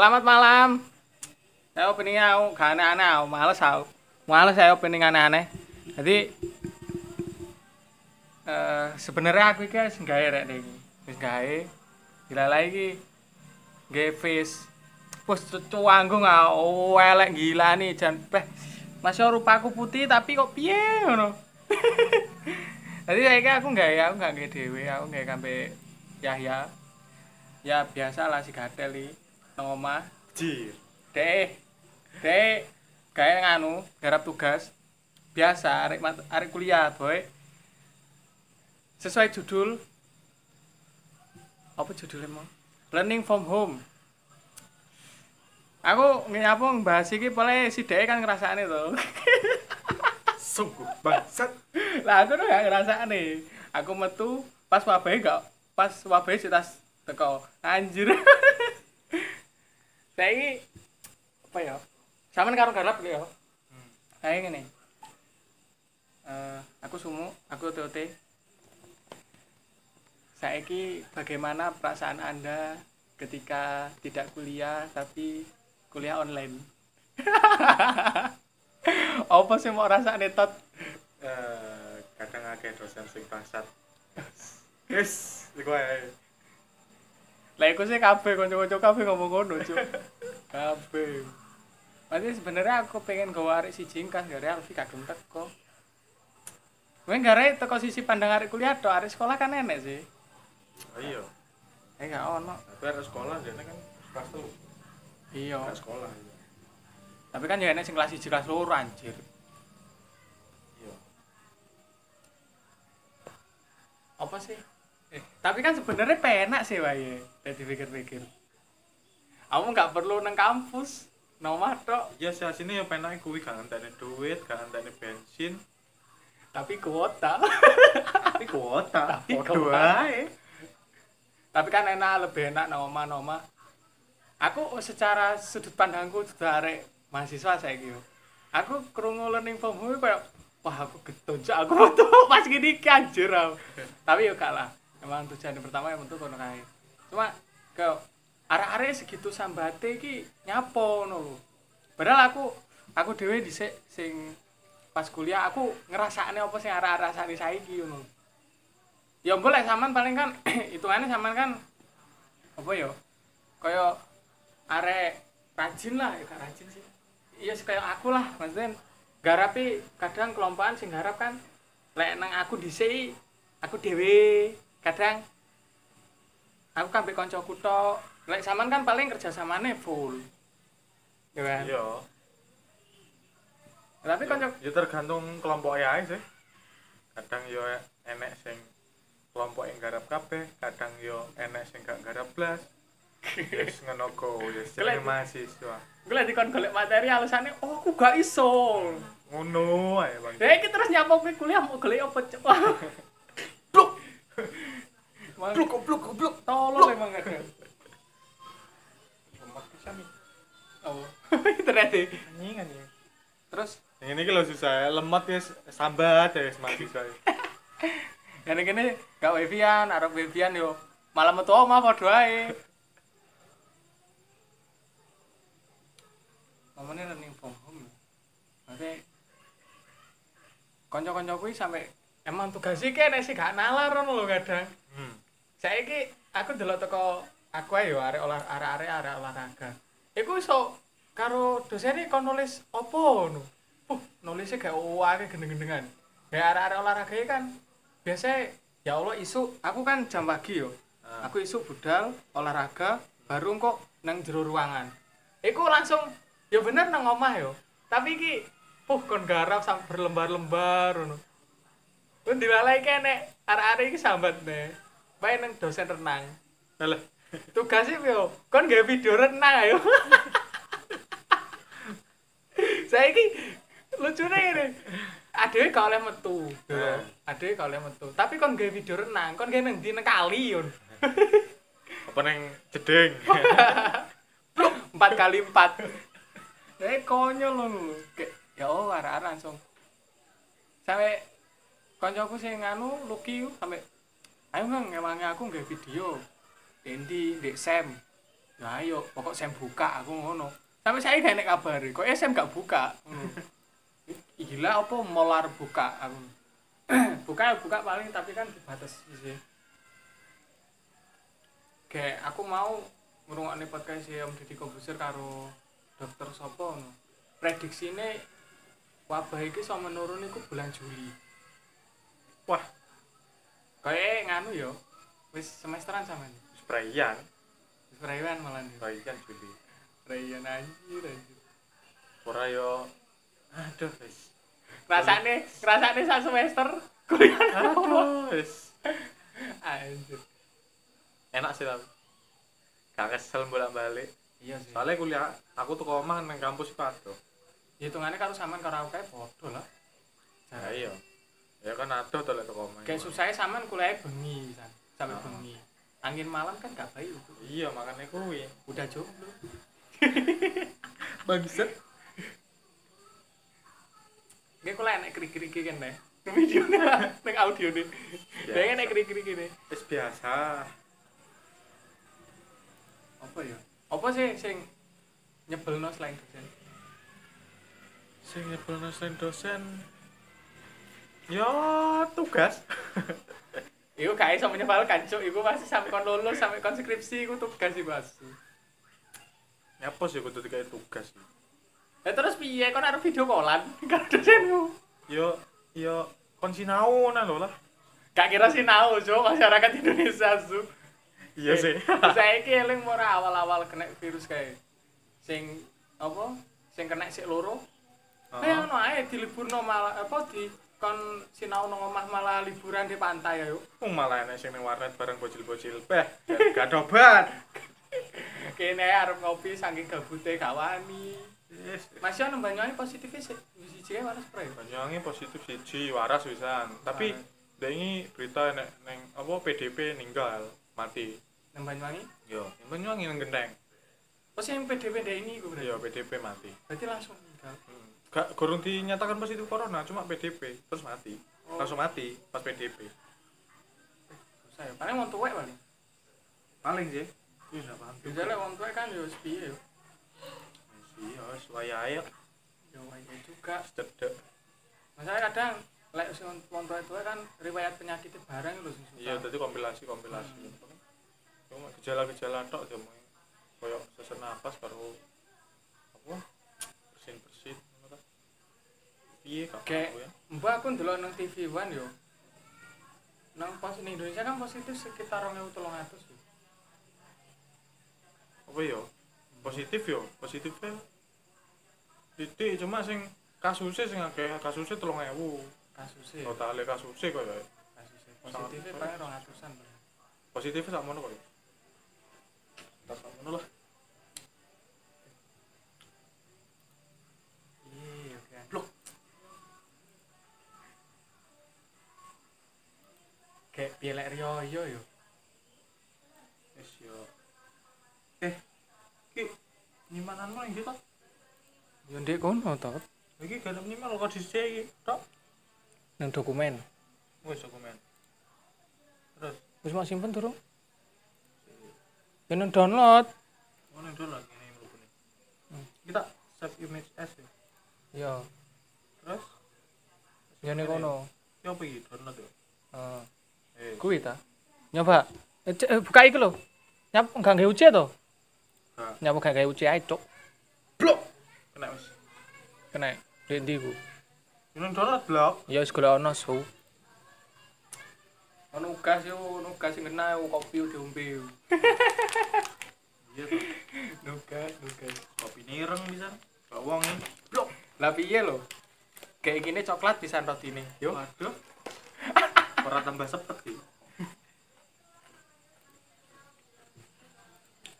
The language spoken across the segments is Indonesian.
Selamat malam. Saya opening aku gak aneh-aneh aku, males aku. Males saya opening aneh-aneh. Jadi eh sebenarnya aku iki wis gawe rek ning. Wis gawe. Dilalai iki gawe face. Wes cuanggung ah, oh elek gila nih jan beh. Masih rupaku putih tapi kok piye ngono. Jadi saiki aku gawe aku gak gawe dhewe, aku gawe kampe Yahya. Ya biasa lah si gatel iki nang omah. Jir. Dek. Dek. Gawe nganu, garap tugas. Biasa arek arek kuliah, boy. Sesuai judul apa judulnya mau? Learning from home. Aku nyapa ngebahas iki pole si Dek kan ngrasakne to. Sungguh bangsat. lah aku tuh gak ngrasakne. Aku metu pas wabahe gak pas wabahe sik tas teko. Anjir. Saiki apa ya? Sampeyan karo garap lho ya. Kayak ngene. Eh, aku sumu, aku TOT. Saiki bagaimana perasaan Anda ketika tidak kuliah tapi kuliah online? apa sih mau rasane tot? Eh, kadang akeh dosen sing bangsat. Iku ae. Lah iku sih kabeh kanca-kanca kabeh ngomong ngono, Cuk. Kabeh. Berarti sebenarnya aku pengen gawe arek siji kan gara Alfi kagem teko. Kowe gara teko sisi pandang arek kuliah tok, arek sekolah kan enek sih. Oh iya. Eh gak ono. Tapi ada sekolah jane kan kelas tuh Iya. gak sekolah. iya. Tapi kan ya enek sing kelas 1 kelas loro anjir. Iya. Apa sih? Eh, tapi kan sebenarnya penak sih wae. Nek dipikir-pikir. Kamu nggak perlu nang kampus. Nomah tok, Iya sih asine ya penake kuwi gak ngenteni duit, gak ngenteni bensin, tapi kuota. tapi kuota. Tapi kuota. tapi kan enak lebih enak nang omah nang omah aku secara sudut pandangku sudah arek mahasiswa saya gitu aku krungu learning from home kayak wah aku getun Cuk. aku metu pas gini iki, anjir aku. tapi yo gak lah emang tujuan pertama yang metu kono kae. Cuma ke arek-arek segitu sambate iki nyapo ngono lho. Padahal aku aku dhewe dhisik sing pas kuliah aku ngerasakne apa sing arek-arek rasane saiki ngono. Ya boleh saman paling kan hitungannya saman kan apa ya? Kaya arek rajin lah ya rajin sih. Iya sih kayak aku lah maksudnya garapi kadang kelompokan sing garap kan. Lek nang aku dhisik aku dhewe kadang aku kan mbek kancaku tok lek saman kan paling kerja samane full ya kan Iya. tapi kanca Ya tergantung kelompok ae sih. Kadang yo enek sing kelompok yang garap kabeh, kadang yo enek sing gak garap blas. Wis ngono ku, wis jenenge mahasiswa. gue lagi kon golek materi alasannya oh aku gak iso Ngono ae, Bang. Ya iki terus nyapa kuliah mau golek apa, Cuk? Blok. Emang Blok goblok goblok. tolol emang ada. Lemak pisan nih. Oh. Ternyata. Anjing anjing. Terus Yang ini kalau susah, lemot ya sambat ya mahasiswa. ngene kene gak wifian, arep wifian yo. Malah metu omah padha ae. Ngomongnya learning from home. Maksudnya kanca-kanca kuwi sampe emang tugasnya kene sih gak nalar ngono lho kadang. Hmm. Saiki aku delok teko aku ae yo arek olah arek-arek arek olahraga. Iku iso karo dosen kon nulis opo ngono. Uh, nulisnya gak wae gendeng-gendengan. Ya arek-arek olahraga iki kan biasa ya Allah isu aku kan jam pagi yo. Ah. Aku isu budal olahraga baru kok nang jero ruangan. Iku langsung ya bener nang omah yo. Tapi iki puh kon garap berlembar-lembar ngono. Kun dilalai kene arek-arek iki sambat nih. Bae nang dosen renang. Alah. Tugasnya yo, kon gawe video renang ayo. Saiki lucune ngene. Adewe gak oleh metu. Heeh. Adewe gak oleh metu. Tapi kon gawe video renang, kon gawe nang ndi nang kali yon. Apa neng jeding? empat kali empat. Eh konyol lho. Kayak ya oh arek-arek langsung. Sampai koncoku sing nganu Lucky sampai ayo Bang, emangnya aku nggak video. Dendi, Dek Sam. ya ayo pokok sem buka aku ngono. Sampai saya gak enek kabar kok ya sem gak buka? Gila apa molar buka aku? Buka ya buka paling tapi kan dibatasi sih kayak aku mau ngrungokne podcast si Om Deddy Komposer karo dokter Sopo no. prediksi ini wabah ini so menurun iku bulan Juli. Wah kayak nganu yo wis semesteran sama nih sprayan wis perayaan malah nih sprayan Juli. Perayaan anjir anjir. Ora yo. Aduh wis. Rasane rasane sak semester kuliah aduh wis. Anjir. Enak sih tapi. Gak kesel bolak balik iya sih. Soalnya kuliah aku tuh omah nang kampus itu aduh hitungannya karo sampean karo aku kayak podo lah. Ya iya ya kan aduh tuh lek tuh omah kayak susahnya sampean kuliah bengi san. Sampai Ah. bengi. Angin malam kan gak baik itu. Iya makanya kuwi. Udah jomblo. Bangsat. Kayak kuliah enek krik-krik kan nih video nih audio nih. Bayangin enek krik-krik nih. Wis biasa. Apa ya? Apa sih sing nyebelno selain dosen? Sing nyebelno selain dosen ya tugas Iku gak iso menyebalkan cuk, iku pasti sampai kon lulus sampai kon skripsi iku tugas iku pasti. apa sih kudu dikai tugas sih Ya terus piye kon arep video callan karo dosenmu? yo yo kon sinau nah lho lah Gak kira sinau cuk masyarakat Indonesia su. iya sih Saiki eling ora awal-awal kena virus kae. Sing apa? Sing kena sik loro. Kayak ngono ae diliburno malah apa di kon sinau nang omah malah liburan di pantai ayo. Oh, malah enek sing ning warnet bareng bocil-bocil beh gak dobat Kene arep ngopi saking gabute gak wani. yes Masih ono Banyuwangi positif sih. Siji waras spray. Banyuwangi positif siji waras wisan tapi dia ini berita nek neng apa PDP ninggal mati Nang Banyuwangi. yo yang Banyuwangi nang genteng Oh sih yang PDP ini gue berarti. yo PDP mati Berarti langsung meninggal. Hmm. Gak gorong dinyatakan positif corona cuma PDP terus mati Oh. langsung mati pas PDP Susah ya. Paling wong tuwek paling. paling sih iya paham Biasanya wong tuwek kan yo piye yo. iya wis wayahe Yo wae juga. cedek Masalahnya kadang lek sing wong tuwek-tuwek kan riwayat penyakit barang lho sing iya tadi kompilasi kompilasi cuma gejala-gejala tok dia mau koyo sesak napas baru apa piye kak Kayak Mbak aku ndelok nang TV One yo. Nang pos ning Indonesia kan positif sekitar 2300 yo. apa yo positif yo positifnya titik cuma sing kasusnya sing akeh kasusnya tolong ewu Kasusnya. totalnya kasusnya kok ya Kasusnya positifnya paling 200-an. Bang. positifnya sama mana kok ya tak sama mana lah Kayak pielek Rio yo yo. yes yo eh ki nyimanan mana gitu Yo ndek kono to. iki ada minimal kok di iki tok Nang dokumen. wis dokumen terus Wis mau simpen durung? Ya nang download. mana dulu lagi ini mlebu nih Hmm. kita save image as ya Yo, terus yo ning kono. ya apa iki download ya Heeh. Eh Kuwi ta. Nyoba. Eh, eh, buka iki lho. Nyap enggak gawe uce to? gak Nyapa gak gawe uce ae, Cuk. blok kena wis Kena ndek ndi ku? download blok Ya wis golek ono su. Ono gas yo, ono gas sing kena yo kopi yo diombe. yo. iya tuh Nugas, nugas. kopi nireng bisa wong ini blok Lah piye lho? Kayak gini coklat bisa rotine. Yo. waduh ora tambah sepet sih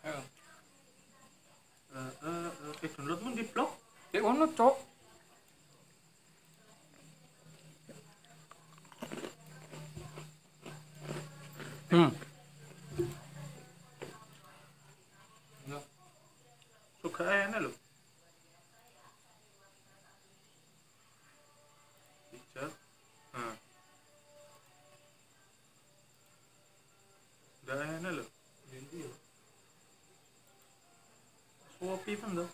eh eh eh download mun di blok Dek ngono, Cuk. Hmm. Steven tuh.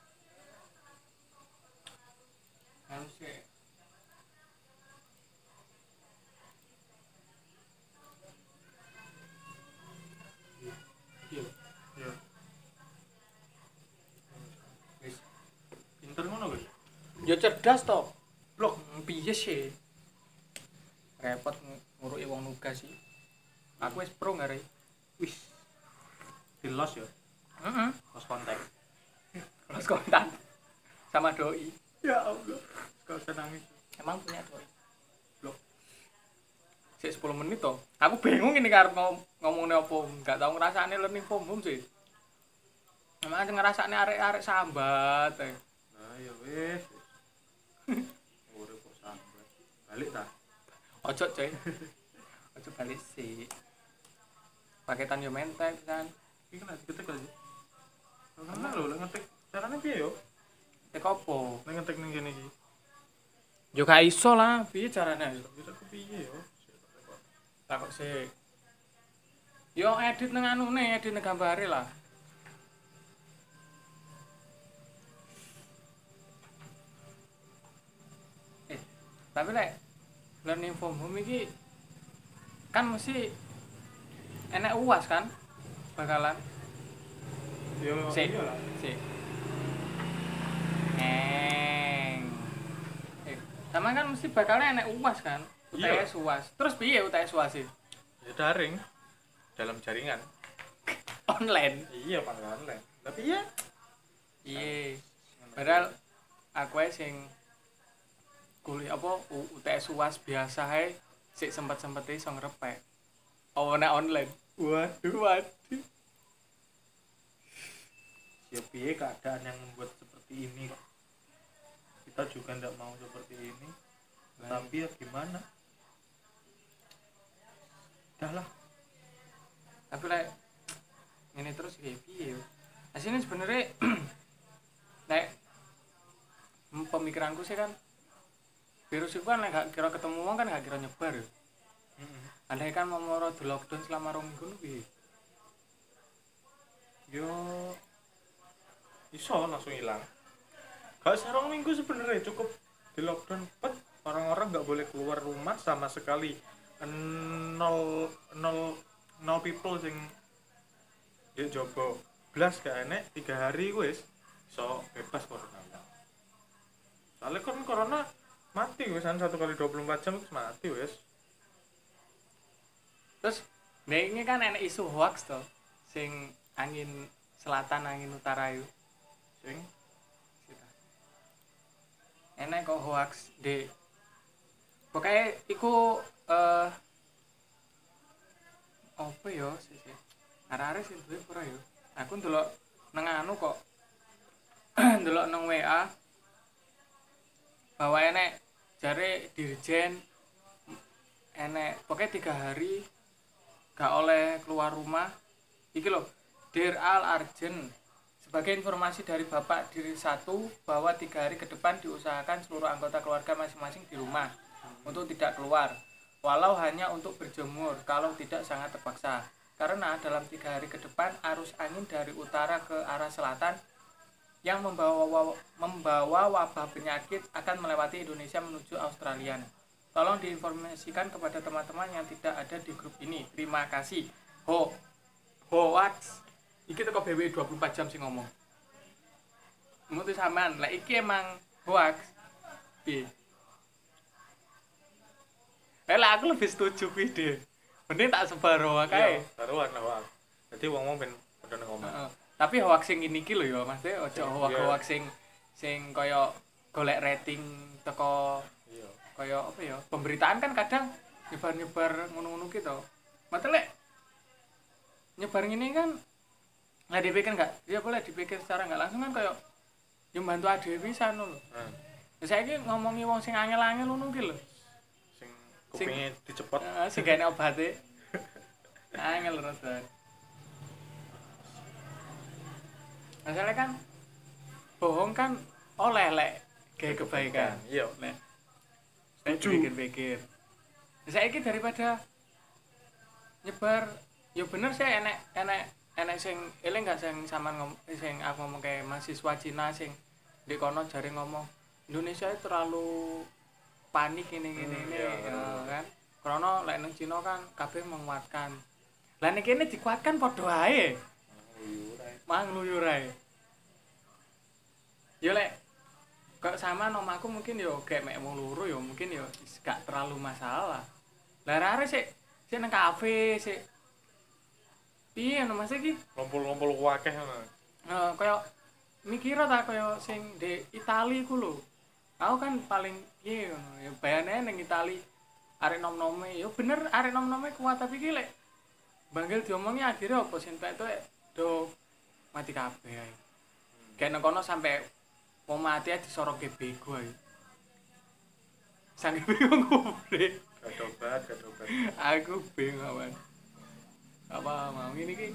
Harus sih iya ya wis. Pinter ngono guys ya cerdas toh. Blok piye sih? Repot ng- nguruki wong nugas sih. Aku wis pro ngare wis. Di los ya? Heeh los kontak terus kontak sama doi. Ya Allah. Kau usah nangis emang punya doi? Blok sik 10 menit toh. Aku bingung ini karep ngom ngomongnya apa. Nggak tahu ngerasane learning from home sih. Emang aja ngerasane arek-arek sambat eh. nah ya urip kok sambat. Balik ta? Ojo coy. Ojo balik sih. Paketan yo mentek kan. Iki kan diketik aja karena lho lek ngetik caranya piye yo? Tek opo? Lek ngetik ning kene iki. Yo gak iso lah. Piye caranya bisa kepiye yo? Takut sih yo edit nang anu nih edit nang gambare lah. Eh tapi lek learning from home iki kan mesti enek uas kan bakalan? Yo si iya lah si Neng. Eh, sama kan mesti bakalnya enek uas kan? Iya. UTS uas terus piye UTS uas sih ya daring. Dalam jaringan. Online. Iya panggilan online. Tapi ya iya padahal aku ae sing kuliah apa UTS UAS biasa ae sik sempet-sempet iso ngrepek oh nek online? Waduh waduh. Ya piye keadaan yang membuat seperti ini. Kok kita juga tidak mau seperti ini. Tapi ya gimana? Dah lah. Tapi lek ini terus kayak piye yo? Aslinya sebenarnya nek m- pemikiranku sih kan virus itu kan nek gak kira ketemu kan gak kira nyebar yo. Andai kan mau moro di lockdown selama rong minggu piye? Yo iso langsung hilang gak serong minggu sebenarnya cukup di lockdown pet orang-orang nggak boleh keluar rumah sama sekali. Nol nol nol people sing ya coba belas gak enek tiga hari wis so bebas corona. Soalnya kan corona mati kan satu kali 24 jam wis mati wis. Terus ini kan enek isu hoax to sing angin selatan angin utara itu. Sing enek kok hoax di pokoknya iku eh apa ya sih sih arek-arek sih duwe ora ya. Aku ndelok nang anu kok. Ndelok nang WA bahwa enek jare dirjen. Enek pokoknya tiga hari gak oleh keluar rumah. Iki loh Dear Al Arjen sebagai informasi dari Bapak Diri satu bahwa tiga hari ke depan diusahakan seluruh anggota keluarga masing-masing di rumah untuk tidak keluar walau hanya untuk berjemur kalau tidak sangat terpaksa karena dalam tiga hari ke depan arus angin dari utara ke arah selatan yang membawa membawa wabah penyakit akan melewati Indonesia menuju Australia. Tolong diinformasikan kepada teman-teman yang tidak ada di grup ini. Terima kasih. Ho hoax. Iki teko BW 24 jam sih ngomong. Mutu sampean, lah iki emang hoax. Piye? Eh lah aku lebih setuju kuwi deh. Mending tak sebar hoax kae. Iya, taruhan lah jadi wong wong ben padha nang omah Heeh. Tapi hoax sing ini lho ya, Mas. Ojo Sing- hoax iya. hoax sing sing kaya golek rating teko iya kaya apa ya? Pemberitaan kan kadang nyebar-nyebar ngono-ngono gitu. Lek nyebar ini kan nggak dipikir nggak ya boleh dipikir secara nggak langsung kan kayak yang bantu adewe pisan lho. nah, Ya saiki ngomongi wong sing angel-angel ngono ki lho. sing kupingnya dicepot Heeh, sing gak obate. Angel terus. Masalah kan bohong kan oleh lek kayak kebaikan. iya Lek. Saya pikir-pikir. Saya daripada nyebar ya bener saya enek enek enek sing eling gak sing sampean ngom sing aku ngomong kayak mahasiswa Cina sing di kono jare ngomong Indonesia itu terlalu panik ini ini Hmm, ini iya, ya, kan. Karena lek nang Cina kan kabeh menguatkan. Lah nek kene dikuatkan padha ae mang luyur ae. Yo lek kok sama nom aku mungkin yo kayak mek wong loro yo mungkin yo gak terlalu masalah. Lah rare sik sik nang kafe sik piye no mas iki ngumpul-ngumpul wakeh ngono Eh, kaya mikir ta kaya sing di Itali ku lho. Aku kan paling piye ngono ya bayane ning Itali arek nom-nome ya bener arek nom-nome kuat tapi ki lek banggil diomongi akhirnya apa sing tek do mati kabeh ae. Nang kono sampe mau mati aja disoroke bego ae. Sange bingung kubre. gak dobat gak dobat aku bingung awan apa mau? Ini ki.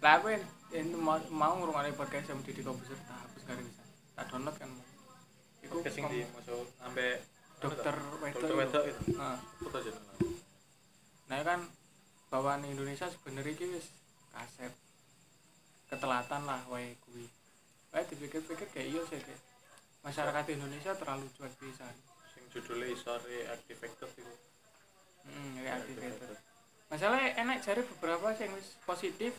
Lah aku en- mau mau ngurungane podcast sama Didi Komposer tak hapus kali bisa. Tak download kan mau iku kesing di masuk sampai dokter dokter wedok wedok itu. nah, foto nah kan bawaan Indonesia sebenarnya ki wis kaset. Ketelatan lah wae kuwi. Wae dipikir-pikir kayak iya sih kayak masyarakat Indonesia terlalu cuek pisan. Sing judulnya isore activated itu hmm, reactivated masalahnya enak cari beberapa yang positif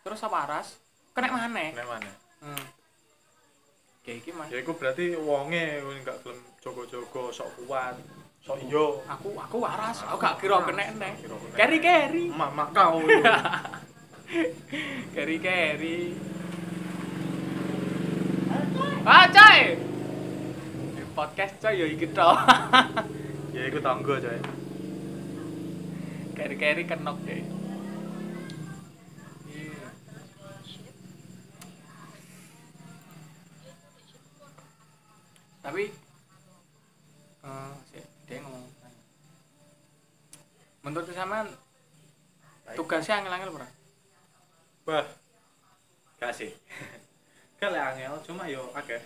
terus waras kena maneh. Nek mana hmm. kayak mas. Ya iku berarti wonge wong gak gelem jogo-jogo sok kuat sok iyo aku aku waras. Aku gak kira kena kena. keri keri. Mak kau keri keri. Ah coy! Podcast coy ya tok. Ya iku tangga coy keri keri kenok coy Iya. tapi eh sih dia ngomong menurut sampean tugasnya angel-angel berapa bah gak sih. Gak lek angel cuma yo akeh.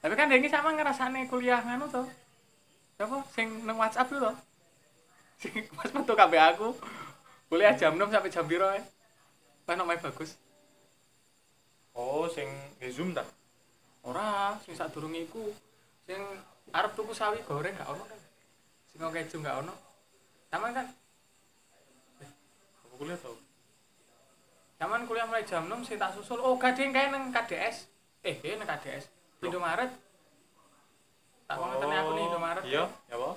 Tapi kan ini sama ngerasane kuliah nganu tuh siapa? Sing neng WhatsApp tuh toh sing pas metu kabeh aku kuliah jam 6 sampai jam piro ya Wah, namanya bagus oh sing di zoom ta ora sing sadurunge iku sing arep tuku sawi goreng gak ono kan sing keju gak ono sama kan aku kuliah tau Zaman kuliah mulai jam 6 sing tak susul. Oh, gading kae nang KDS. Eh, eh nang KDS. Indomaret. Tak mau ngeteni aku nih Indomaret. iya ya apa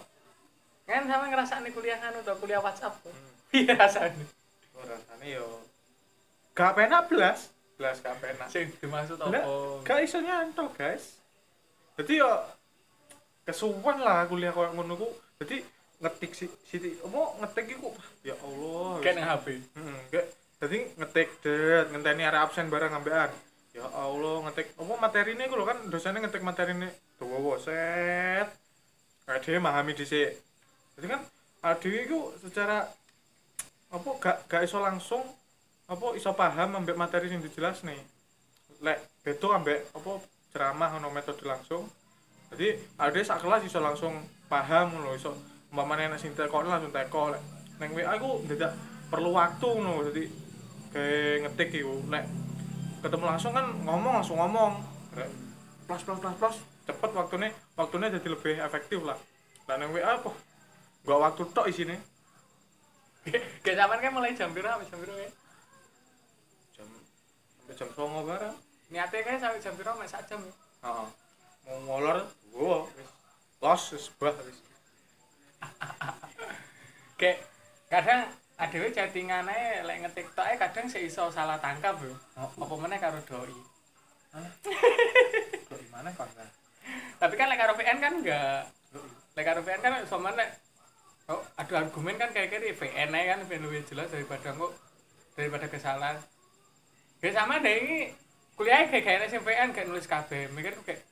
Kan sama ngerasane kuliah anu to, kuliah WhatsApp. tuh. Hmm. Iya rasane. oh rasane yo gak penak belas belas gak penak Sing dimaksud apa? gak iso nyantol guys jadi yo kesuwan lah kuliah koyo ngono ku jadi ngetik si siti apa ngetik iku ya Allah Kayak nang HP. Hmm, kayak jadi ngetik det ngenteni arek absen bareng ambekan ya Allah ngetik apa materi ini lho kan dosennya ngetik materi ini tuh set kayak dia memahami dhisik jadi kan adewe iku secara apa gak gak iso langsung apa iso paham ambek materi sing dijelas nih. Lek beto ambek apa ceramah ngono metode langsung. Jadi ada sak kelas iso langsung paham ngono iso umpamane nek sing teko langsung teko lek neng WA iku tidak perlu waktu ngono. Jadi kayak ngetik iku lek ketemu langsung kan ngomong langsung ngomong. Plus plus plus plus cepet waktunya waktunya jadi lebih efektif lah. Lah neng WA apa gak waktu tok isine Kayak zaman kan mulai jam piro sampai jam piro ya? jam sampai jam songo bareng Niatnya kayak sampai jam piro mek sak jam ya. Heeh. mau ngolor gua wis los wis bah wis Kayak kadang adewe chattingan ae lek ngetik tok kadang sik iso salah tangkap yo. Apa meneh karo doi. kok gimana kan Tapi kan lek karo VN kan enggak. Lek karo VN kan sama lek oh, adu argumen kan kayak kayak VN kan lebih lebih jelas daripada kok daripada kesalahan. Ya sama deh ini kuliah kayak kayak sing VN kayak nulis KB, mikir tuh kayak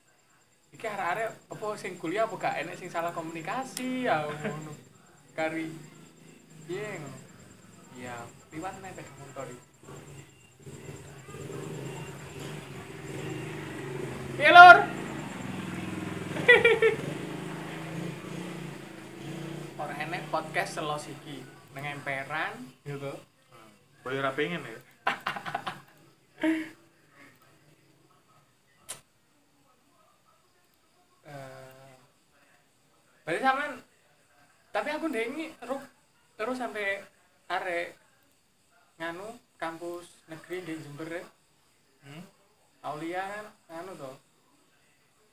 iki arek-arek apa sing kuliah apa gak enek sing salah komunikasi ya ngono. Kari ngono. Ya, liwat nek sepeda motor? Ora enek podcast selos iki nang emperan gitu. boy ora pengen ya Eh, berarti sampean tapi aku ndengi terus terus sampai arek nganu kampus negeri di Jember ya. hmm? Aulia kan nganu toh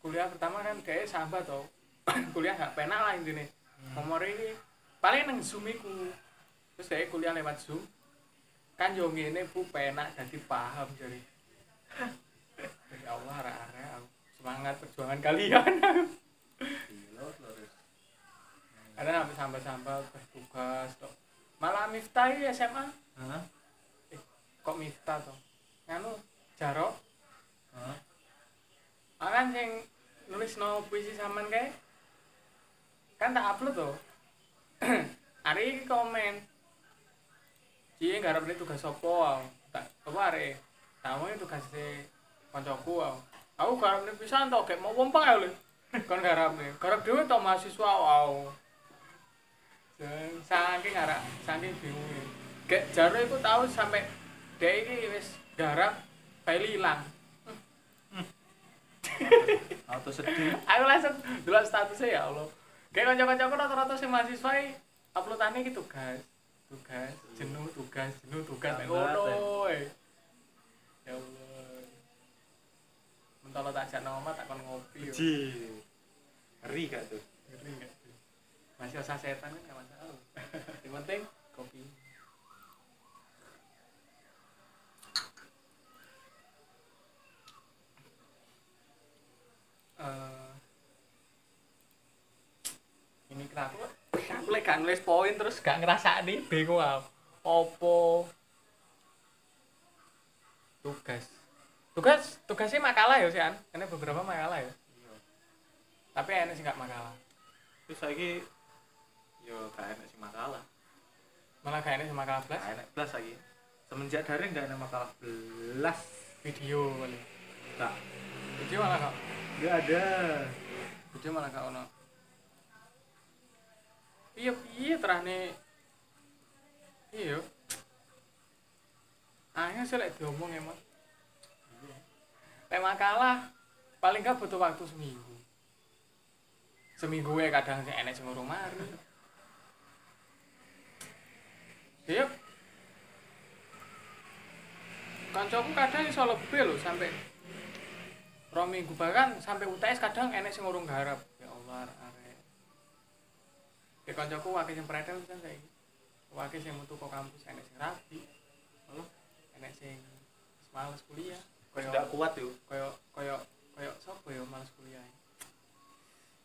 kuliah pertama kan kayak sahabat toh kuliah gak penak lah intinya nomor ini paling neng zoom iku terus kayak kuliah lewat zoom kan yo ngene bu penak jadi paham jadi ya Allah aku semangat perjuangan kalian Flores. ada sampai sampai-sampai tugas toh malah Miftah ini SMA Hah? kok Miftah toh nganu Jarok Hah? akan sing nulis no puisi saman kayak kan tak upload tuh hari ini komen. Cie garap ini tugas sopo aku tak apa hari tamu ini tugas si koncoku aku aku garap ini bisa tau kayak mau pompang ya kan garap nih garap dewe tau mahasiswa aku saking garap saking bingung kayak jaro itu tahu sampai dia ini wis garap file hilang. Auto sedih. aku langsung dulu statusnya ya Allah kayak kanca-kancaku rata-rata sih mahasiswa uploadannya gitu guys tugas jenuh tugas jenuh tugas kayak Tambah, ngono eh. ya Allah mentolo tak ajak nama tak kon ngopi yo. Ngeri gak tuh? ngeri nggak tuh masih usah setan kan nggak masalah yang penting kopi Eh, ini kenapa aku lagi gak nulis poin terus gak ngerasa nih bingung aku opo tugas tugas tugasnya makalah ya sih an ini beberapa makalah ya Iya. tapi enak sih gak makalah Terus lagi yo gak enak sih masalah. malah gak enak sih makalah belas Gak enak belas lagi. Semenjak daring gak enak masalah belas. video kali Tak. video malah gak Gak ada. video malah gak ono iya iya terane. Iya. Akhirnya sih lek diomong emang lek makalah paling gak butuh waktu seminggu. Seminggu ya kadang sih sing ngurung mari. Iya. Kancaku kadang iso lebih lho sampai rong minggu bahkan sampai UTS kadang enek sing ngurung garap. Ya Allah arek ya kancaku wakil sing pretel kan saiki wakil sing metu kok kampus enek sing rapi Allah enek sing males kuliah. Koyo Tidak kuat yuk. koyo koyo koyo sapa ya males kuliah?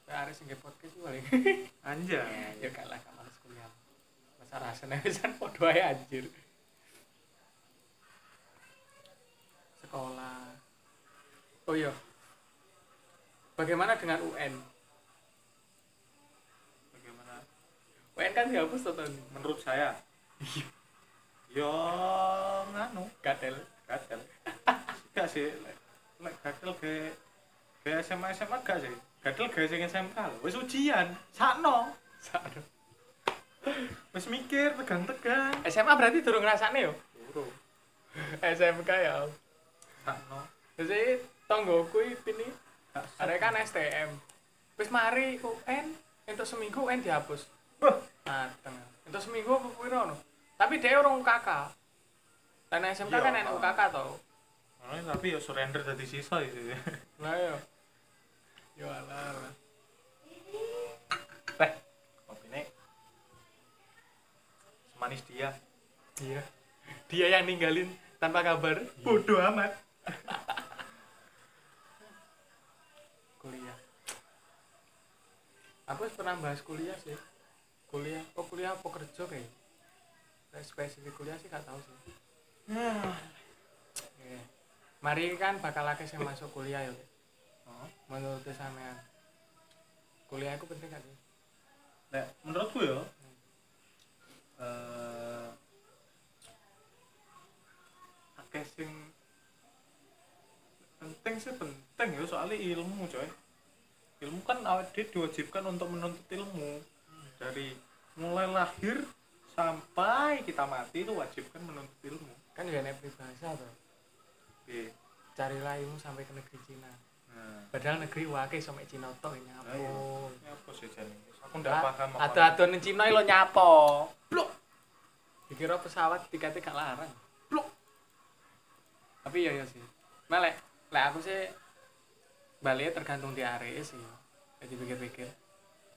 Koyo arek sing nge podcast iki paling. Anjay. ya gak lah gak males kuliah. Masa rasanya pisan podo ae anjir. Sekolah. Oh iya bagaimana dengan UN Bagaimana? UN kan dihapus toh tahun ini Menurut saya. Yo nganu. gatel Gatel. Gak sih. Lek gatel ke ke SMA SMA gak sih. Gatel gak sing SMK. Wis ujian. Sakno. Sakno. Wis mikir tegang-tegang. SMA berarti durung ngrasakne yo Buru. SMK ya Sakno. jadi tonggoku ini Gak ada kan STM wis mari UN untuk seminggu UN dihapus Mateng untuk seminggu apa piro no tapi dia orang UKK dan SMK Iya. kan enak UKK tau. Oh, tapi ya surrender dari sisa itu. nah yo. Yo alah Teh, kopi nih. Semanis dia. iya. Dia yang ninggalin tanpa kabar. Bodoh amat. kuliah. Aku pernah bahas kuliah sih kuliah oh kuliah apa kerja kayak spesifik kuliah sih gak tahu sih. Iya. mari kan bakal akeh sing masuk kuliah ya Oh. menurut sampean. Kuliah itu penting kan sih? Nek menurutku ya eh akeh sing penting sih penting ya soalnya ilmu coy. Ilmu kan awet diwajibkan untuk menuntut ilmu dari mulai lahir sampai kita mati itu wajib kan menuntut ilmu. Kan ya nek peribahasa tuh Oke. carilah ilmu sampai ke negeri Cina. Nah. Padahal negeri wake sampai Cina tok ini apa Ayo. ini apa sih Jan? aku nggak paham atau atau ning Cina lo nyapo blok dikira pesawat tiketnya gak larang. Blok tapi ya ya sih. Melek lek aku sih balik tergantung di area sih jadi pikir-pikir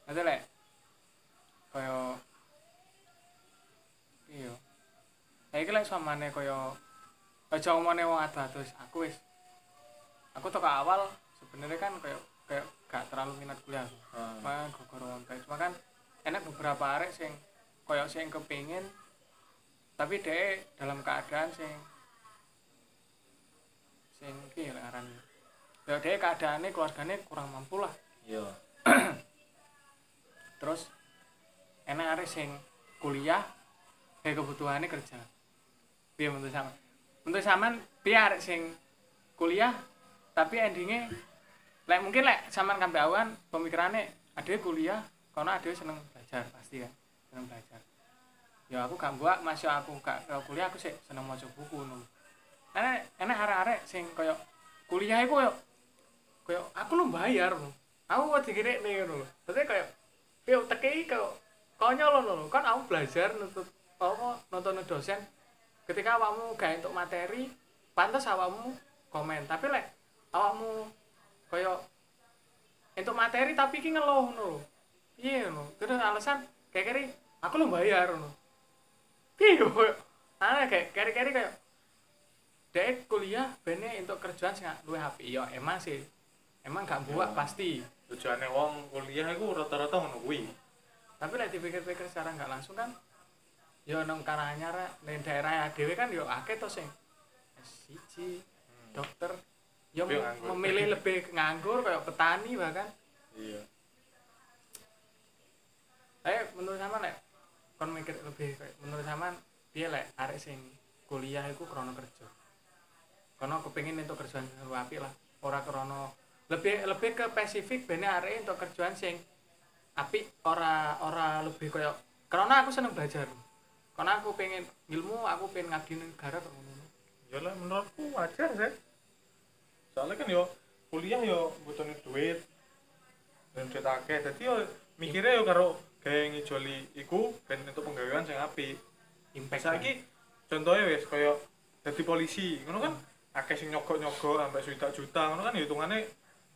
nanti lek kaya iya. Saya kira samane kaya aja ngomongnya wong adu-adu aku wis aku ke awal sebenarnya kan kayak kayak gak terlalu minat kuliah. Aku Ah. mah gara wonten cuma kan enak beberapa arek sing koyo sing kepingin tapi dia dalam keadaan sing sing piye lek aran ya dia keadaannya keluarganya kurang mampu lah. Iya. Terus enak arek sing kuliah kayak kebutuhannya kerja. Piye menurut sama sampean piye arek sing kuliah tapi endingnya lek mungkin lek sampean kampe awan pemikirannya ada kuliah karena ada seneng belajar pasti kan? Seneng belajar. Ya aku gak buat masih aku gak kuliah aku sih seneng mau buku nul enak enak arek-arek sing koyo kuliah itu koyo koyo aku lu bayar lho. aku mau dikira nih lho. Tapi koyo piye teki koyo konyol lho kan aku belajar nutut apa nonton dosen. Ketika awakmu gak untuk materi pantas awakmu komen. Tapi lek awakmu koyo untuk materi tapi iki ngeluh ngono iya ngono. Terus alasan kayak kiri aku lu bayar ngono. Piye yo koyo? Aneh kayak kiri-kiri kayak dek kuliah bene untuk kerjaan sing luwe HP ya emang sih. Emang gak buat Ya. pasti. Tujuannya wong kuliah itu rata-rata ngono kuwi tapi lek dipikir-pikir secara nggak langsung kan yo nang karanyar ning daerah dhewe kan yo akeh to sing. Siji dokter yo Tapi memilih lebih nganggur kayak petani bahkan. Iya. Eh menurut sama lek kon mikir lebih kayak menurut sama dia lek arek sing kuliah iku krono kerja. Kono kepengin untuk kerjaan apik lah. Ora krono lebih lebih ke spesifik bene arek untuk kerjaan sing apik ora ora lebih koyo karena aku seneng belajar. Karena aku pengen ilmu aku pengen ngabdi negara kok ngono. Ya lah menurutku wajar sih. Soalnya kan yo kuliah yo butuhin duit dan duit akeh. Jadi yo mikirnya yo karo kayak ngijoli iku ben untuk penggawean sing apik. Impact saiki contohnya wis kaya dadi polisi ngono kan? Akeh sing nyogok-nyogok sampai juta juta ngono kan? Hitungannya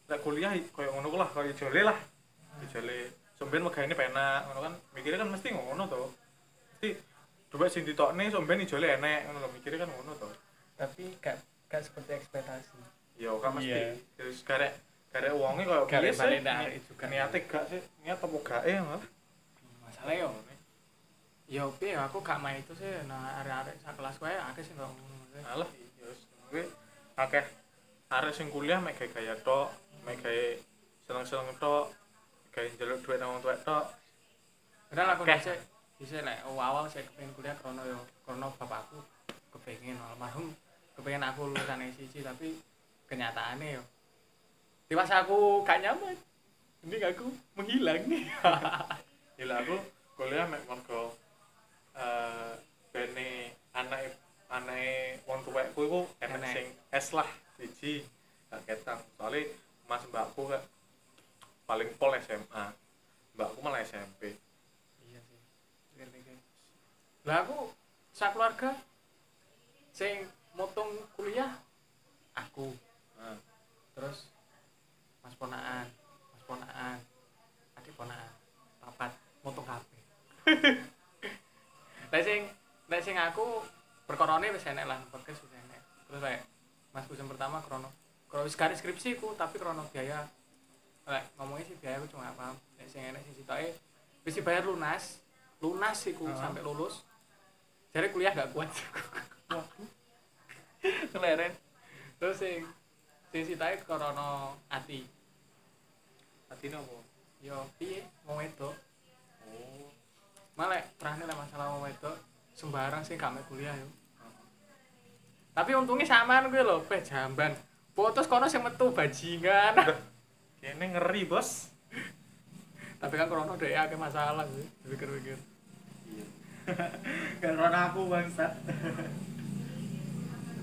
lek kuliah kaya ngono lah kaya ijole lah. Ijole somben megane penak ngono kan. Mikirnya kan mesti ngono to mesti coba sing ditokne somben ijole enek ngono lho mikirnya kan ngono to tapi gak gak seperti ekspektasi. Ya kan mesti. Iya. terus garek garek wonge kaya Garek piye sih. balik juga. niate gak sih? Niat apa gak ya malah masalah yo ya piye aku gak main itu sih. Nah arek-arek sak kelas wae akeh sing gak ngono alah ya wis kuwi akeh. Arek sing kuliah mek gaya tok mek gawe seneng-seneng tok gawe njaluk duit nang wong tuwek tok. Padahal aku bisa bisa lek awal saya kepengen kuliah krono yo krono bapakku kepengen almarhum kepengen aku lulusan SIC tapi kenyataannya yo dewasa aku gak nyaman. Ini aku menghilang nih. Gila aku kuliah mek mergo eh bene anake anake wong tuwekku iku Enek. sing es lah siji gak ketang soalnya mas mbakku gak paling pol SMA mbakku malah SMP iya sih. Pikir-pikir lah aku sak keluarga sing motong kuliah aku. Nah, terus mas ponaan mas ponaan adik ponaan papat motong HP Lah sing lah sing aku perkorone wis enek lah podcast wis enek. Terus kayak mas pertama krono krono wis garis skripsi ku tapi krono biaya lek ngomongnya sih biaya aku cuma apa nek sing enek sing sitoke wis dibayar lunas. Lunas iku Heeh. sampai lulus. Jadi kuliah gak kuat. Keleren terus sing sing sitoke krono ati. Atine apa yo piye? Mau wedok. Oh malah terakhir lah masalah mau wedok. Sembarang sih mau kuliah yo. Tapi untungnya samaan gue loh pe jamban. Putus kono sing metu bajingan kene ngeri bos tapi kan krono deh akeh masalah sih pikir-pikir iya karena aku bangsat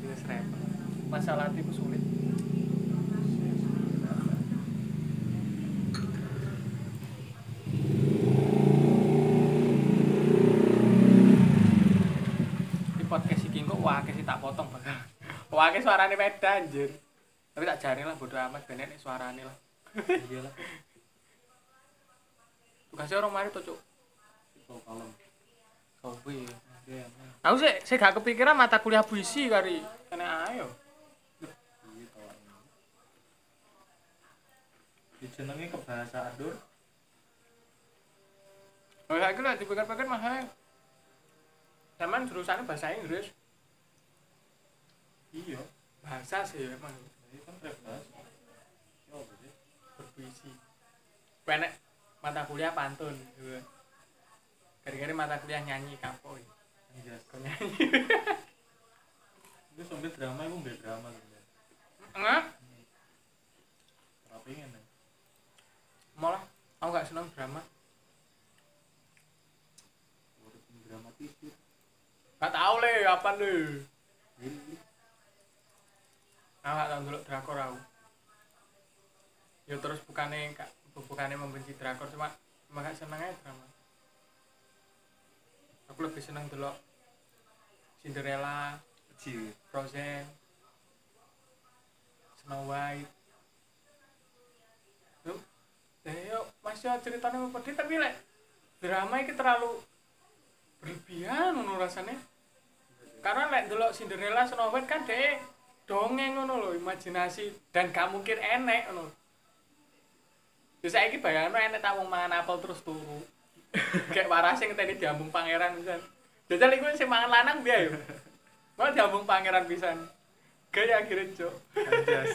Jadi wis repot. Masalah hatiku sulit. Di podcast iki kok wakil sih tak potong bakal. Wakil suarane beda anjir. Tapi tak jaring lah bodo amat benek nek suarane lah. Iyalah Tugasnya orang mari tuh cuk. kalem Oh iya. iya Aku sih saya gak kepikiran mata kuliah puisi kari. Kena ayo. dijenengi ke bahasa adur Oh ya lah dipikir-pikir mah Zaman jurusannya bahasa Inggris. iya Bahasa sih emang ini kan bahasa berpuisi. Penek mata kuliah pantun. gitu. Gara-gara mata kuliah nyanyi kapoi. anjas Kau nyanyi. itu sampai drama itu nggak drama sebenarnya Enggak. tapi ingin Malah aku gak seneng drama. urut dramatisir Gak tau le apa le. Aku gak tau dulu drakor aku. Ya terus bukannya kak bukannya membenci drakor cuma cuma gak seneng aja drama. Aku lebih seneng dulu Cinderella, kecil Frozen, Snow White. Eh yuk masih ceritanya mau pedih tapi lek drama ini terlalu berlebihan ngono rasanya. Karena lek dulu Cinderella Snow White kan deh dongeng ngono lho, imajinasi dan gak mungkin enek ngono. Terus saiki bayangno enek tak wong mangan apel terus turu. Kayak waras sing ngenteni diambung pangeran pisan. Jajal iku sing mangan lanang biar yo. Mau diambung pangeran pisan. Gaya akhirnya cok. anjas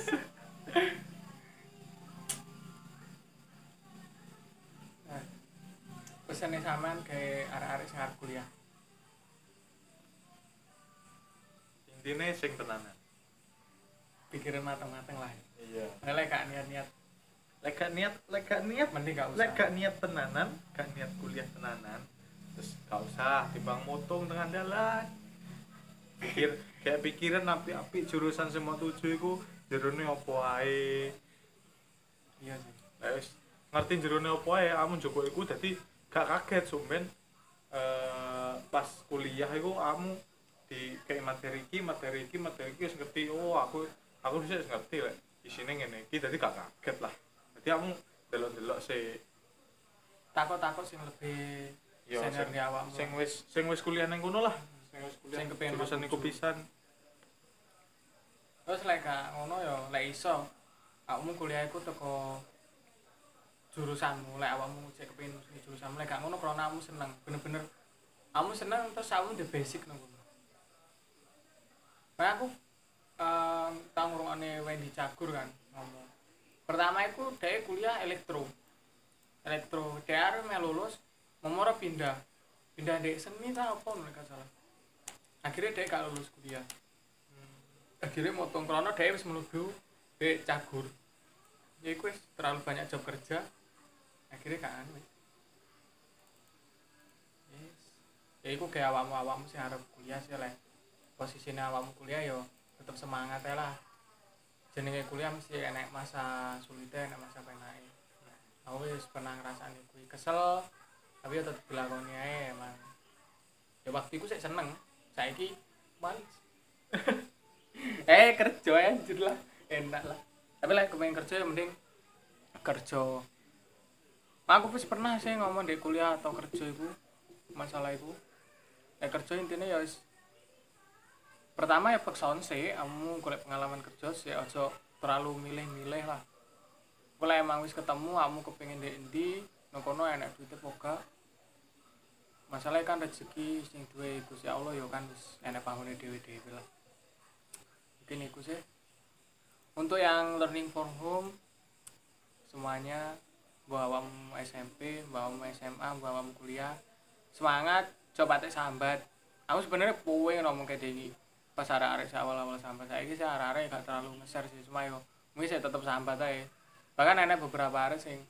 Pesannya sampean kayak arek-arek sing arep kuliah. intinya sing tenanan Pikirin matang-matang lah. iya Lek gak niat-niat lek gak niat lek gak niat mending gak usah. lek gak niat tenanan gak niat kuliah tenanan terus gak usah timbang motong tengah dalan. Pikir kayak pikiran api api jurusan semua tujuh iku jerone opo ae? Iya sih. Wis ngerti jerone opo ae kamu njoko iku dadi gak kaget sumben eh pas kuliah iku kamu di kayak materi iki materi iki materi iki wis ngerti. Oh aku aku wis ngerti lek isine ngene iki dadi gak kaget lah dadi kamu delok-delok sih. Takut-takut sing lebih Yo, sing- awakmu. sing wis sing wis kuliah ning kono lah. Sing wis kuliah Sing kepengen jurusan iku. pisan Terus lek gak ngono ya lek iso awakmu kuliah iku teko jurusanmu lek awakmu cek kepengin jurusanmu. Lek gak ngono krana kamu seneng bener-bener kamu seneng terus kamu the basic nang kono Kayak aku em tau ngrungokne Wendy Cagur kan ngomong pertama itu dia kuliah elektro. Elektro. Dia arep melu lulus pindah. Pindah dek seni ta apa mereka salah. Akhirnya dia gak lulus kuliah. Akhirnya motong krono dia wis mlebu dek cagur. Ya wis terlalu banyak job kerja. Akhirnya wis. Yes. ya iku kayak awakmu-awakmu sing arep kuliah sih lek posisinya awakmu kuliah yo tetep semangat ae lah jenenge kuliah mesti enek masa sulitnya enek masa penake aku wis pernah ngrasani kuwi. Kesel tapi ya tetep dilakoni emang ya waktu saya seneng. Saiki males. Eh kerja anjir lah. Enak lah. Tapi lah kepengen kerja ya mending kerja. Aku wis pernah sih ngomong di kuliah atau kerja itu masalah itu ya kerja intinya ya pertama ya paksaon sih kamu golek pengalaman kerja sih ojo terlalu milih-milih lah. Kalau emang wis ketemu kamu kepengin di endi nang kono enak duitnya poga masalahnya kan rezeki sing duwe Gusti Allah ya kan wis enak pangune dhewe-dhewe lah. Mungkin itu sih. Untuk yang learning from home semuanya bawa SMP bawa SMA bawa kuliah semangat coba teh sambat. Aku sebenarnya puwe ngomong kayak gini pas saya awal-awal sambat saya ini saya arek-arek gak terlalu ngeser sih. Cuma yo mungkin saya tetap sambat aja bahkan enak beberapa arek sing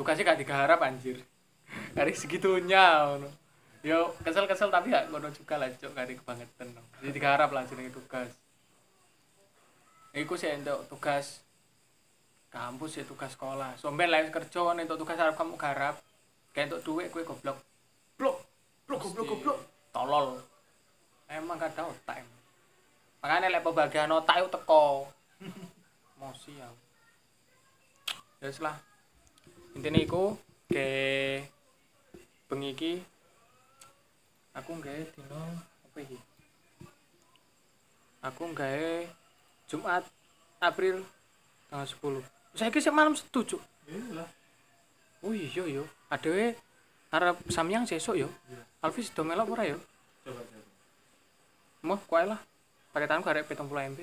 tugasnya gak digarap anjir. Dari segitunya ngono. Yo kesel-kesel tapi gak ngono juga lah cok gak kebangetan no. jadi digarap lah jenenge tugas. Iku sih untuk tugas kampus ya tugas sekolah. Somben lah kerja untuk tugas harap kamu garap. Kayak untuk duit kue goblok. Blok blok goblok goblok. Tolol. Emang gak ada otak emang. Makanya lek pembagian otak itu teko. Emosi ya. Ya wis lah. Intinya iku ke bengi iki aku nggawe dino apa iki? Aku nggawe Jumat April tanggal 10 saya sih malam setuju iyalah. Oh iya yo adewe arep samyang sesuk yo Alvis do melok ora yo coba coba. Mau kuai lah. Pakai tangan garek 70 MB.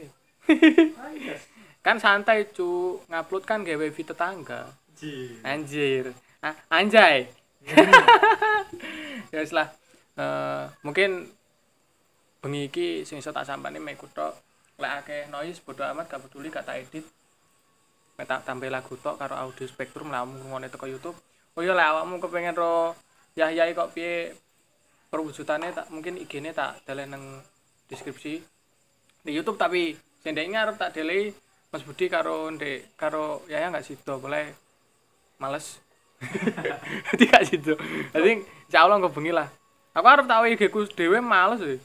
ayo Kan santai cu, ngupload kan gawe wifi tetangga. ji Anjir. Ah, anjay. ya lah. Eh, mungkin bengi iki sing iso tak sampani mek tok. Lek akeh noise bodo amat gak peduli gak tak edit. Mek tak tambah lagu tok karo audio spektrum lah ngomongane teko YouTube. Oh iya lek awakmu kepengen ro Yahya kok piye perwujudannya tak mungkin IG-ne tak dalen nang deskripsi di YouTube tapi sendeknya arep tak delay Mas Budi karo ndek karo Yaya nggak sido boleh males. Jadi gak sido. Jadi insya Allah nggak bengi lah. Aku harap tahu IG ku dewe males sih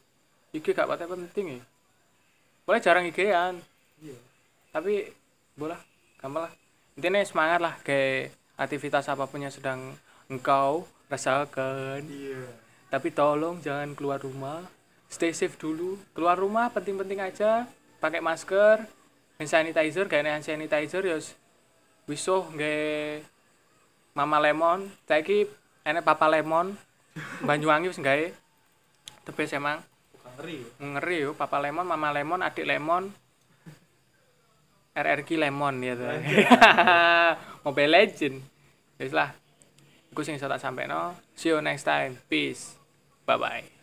IG gak patah penting ya boleh jarang IG-an iya. Tapi boleh gampang lah. Intinya semangat lah kayak aktivitas apa pun yang sedang engkau rasakan. Iya. Tapi tolong jangan keluar rumah stay safe dulu. Keluar rumah penting-penting aja. Pakai masker hand sanitizer. Gak hand sanitizer ya wis wisuh nggak mama lemon. Saiki enek papa lemon. Banyuwangi wis gawe. The best emang ngeri ya? Ngeri yo. Papa lemon mama lemon adik lemon. RRQ lemon ya tuh Mobile Legend. Ya wis lah. Iku sing iso tak sampeno see you next time. Peace. Bye bye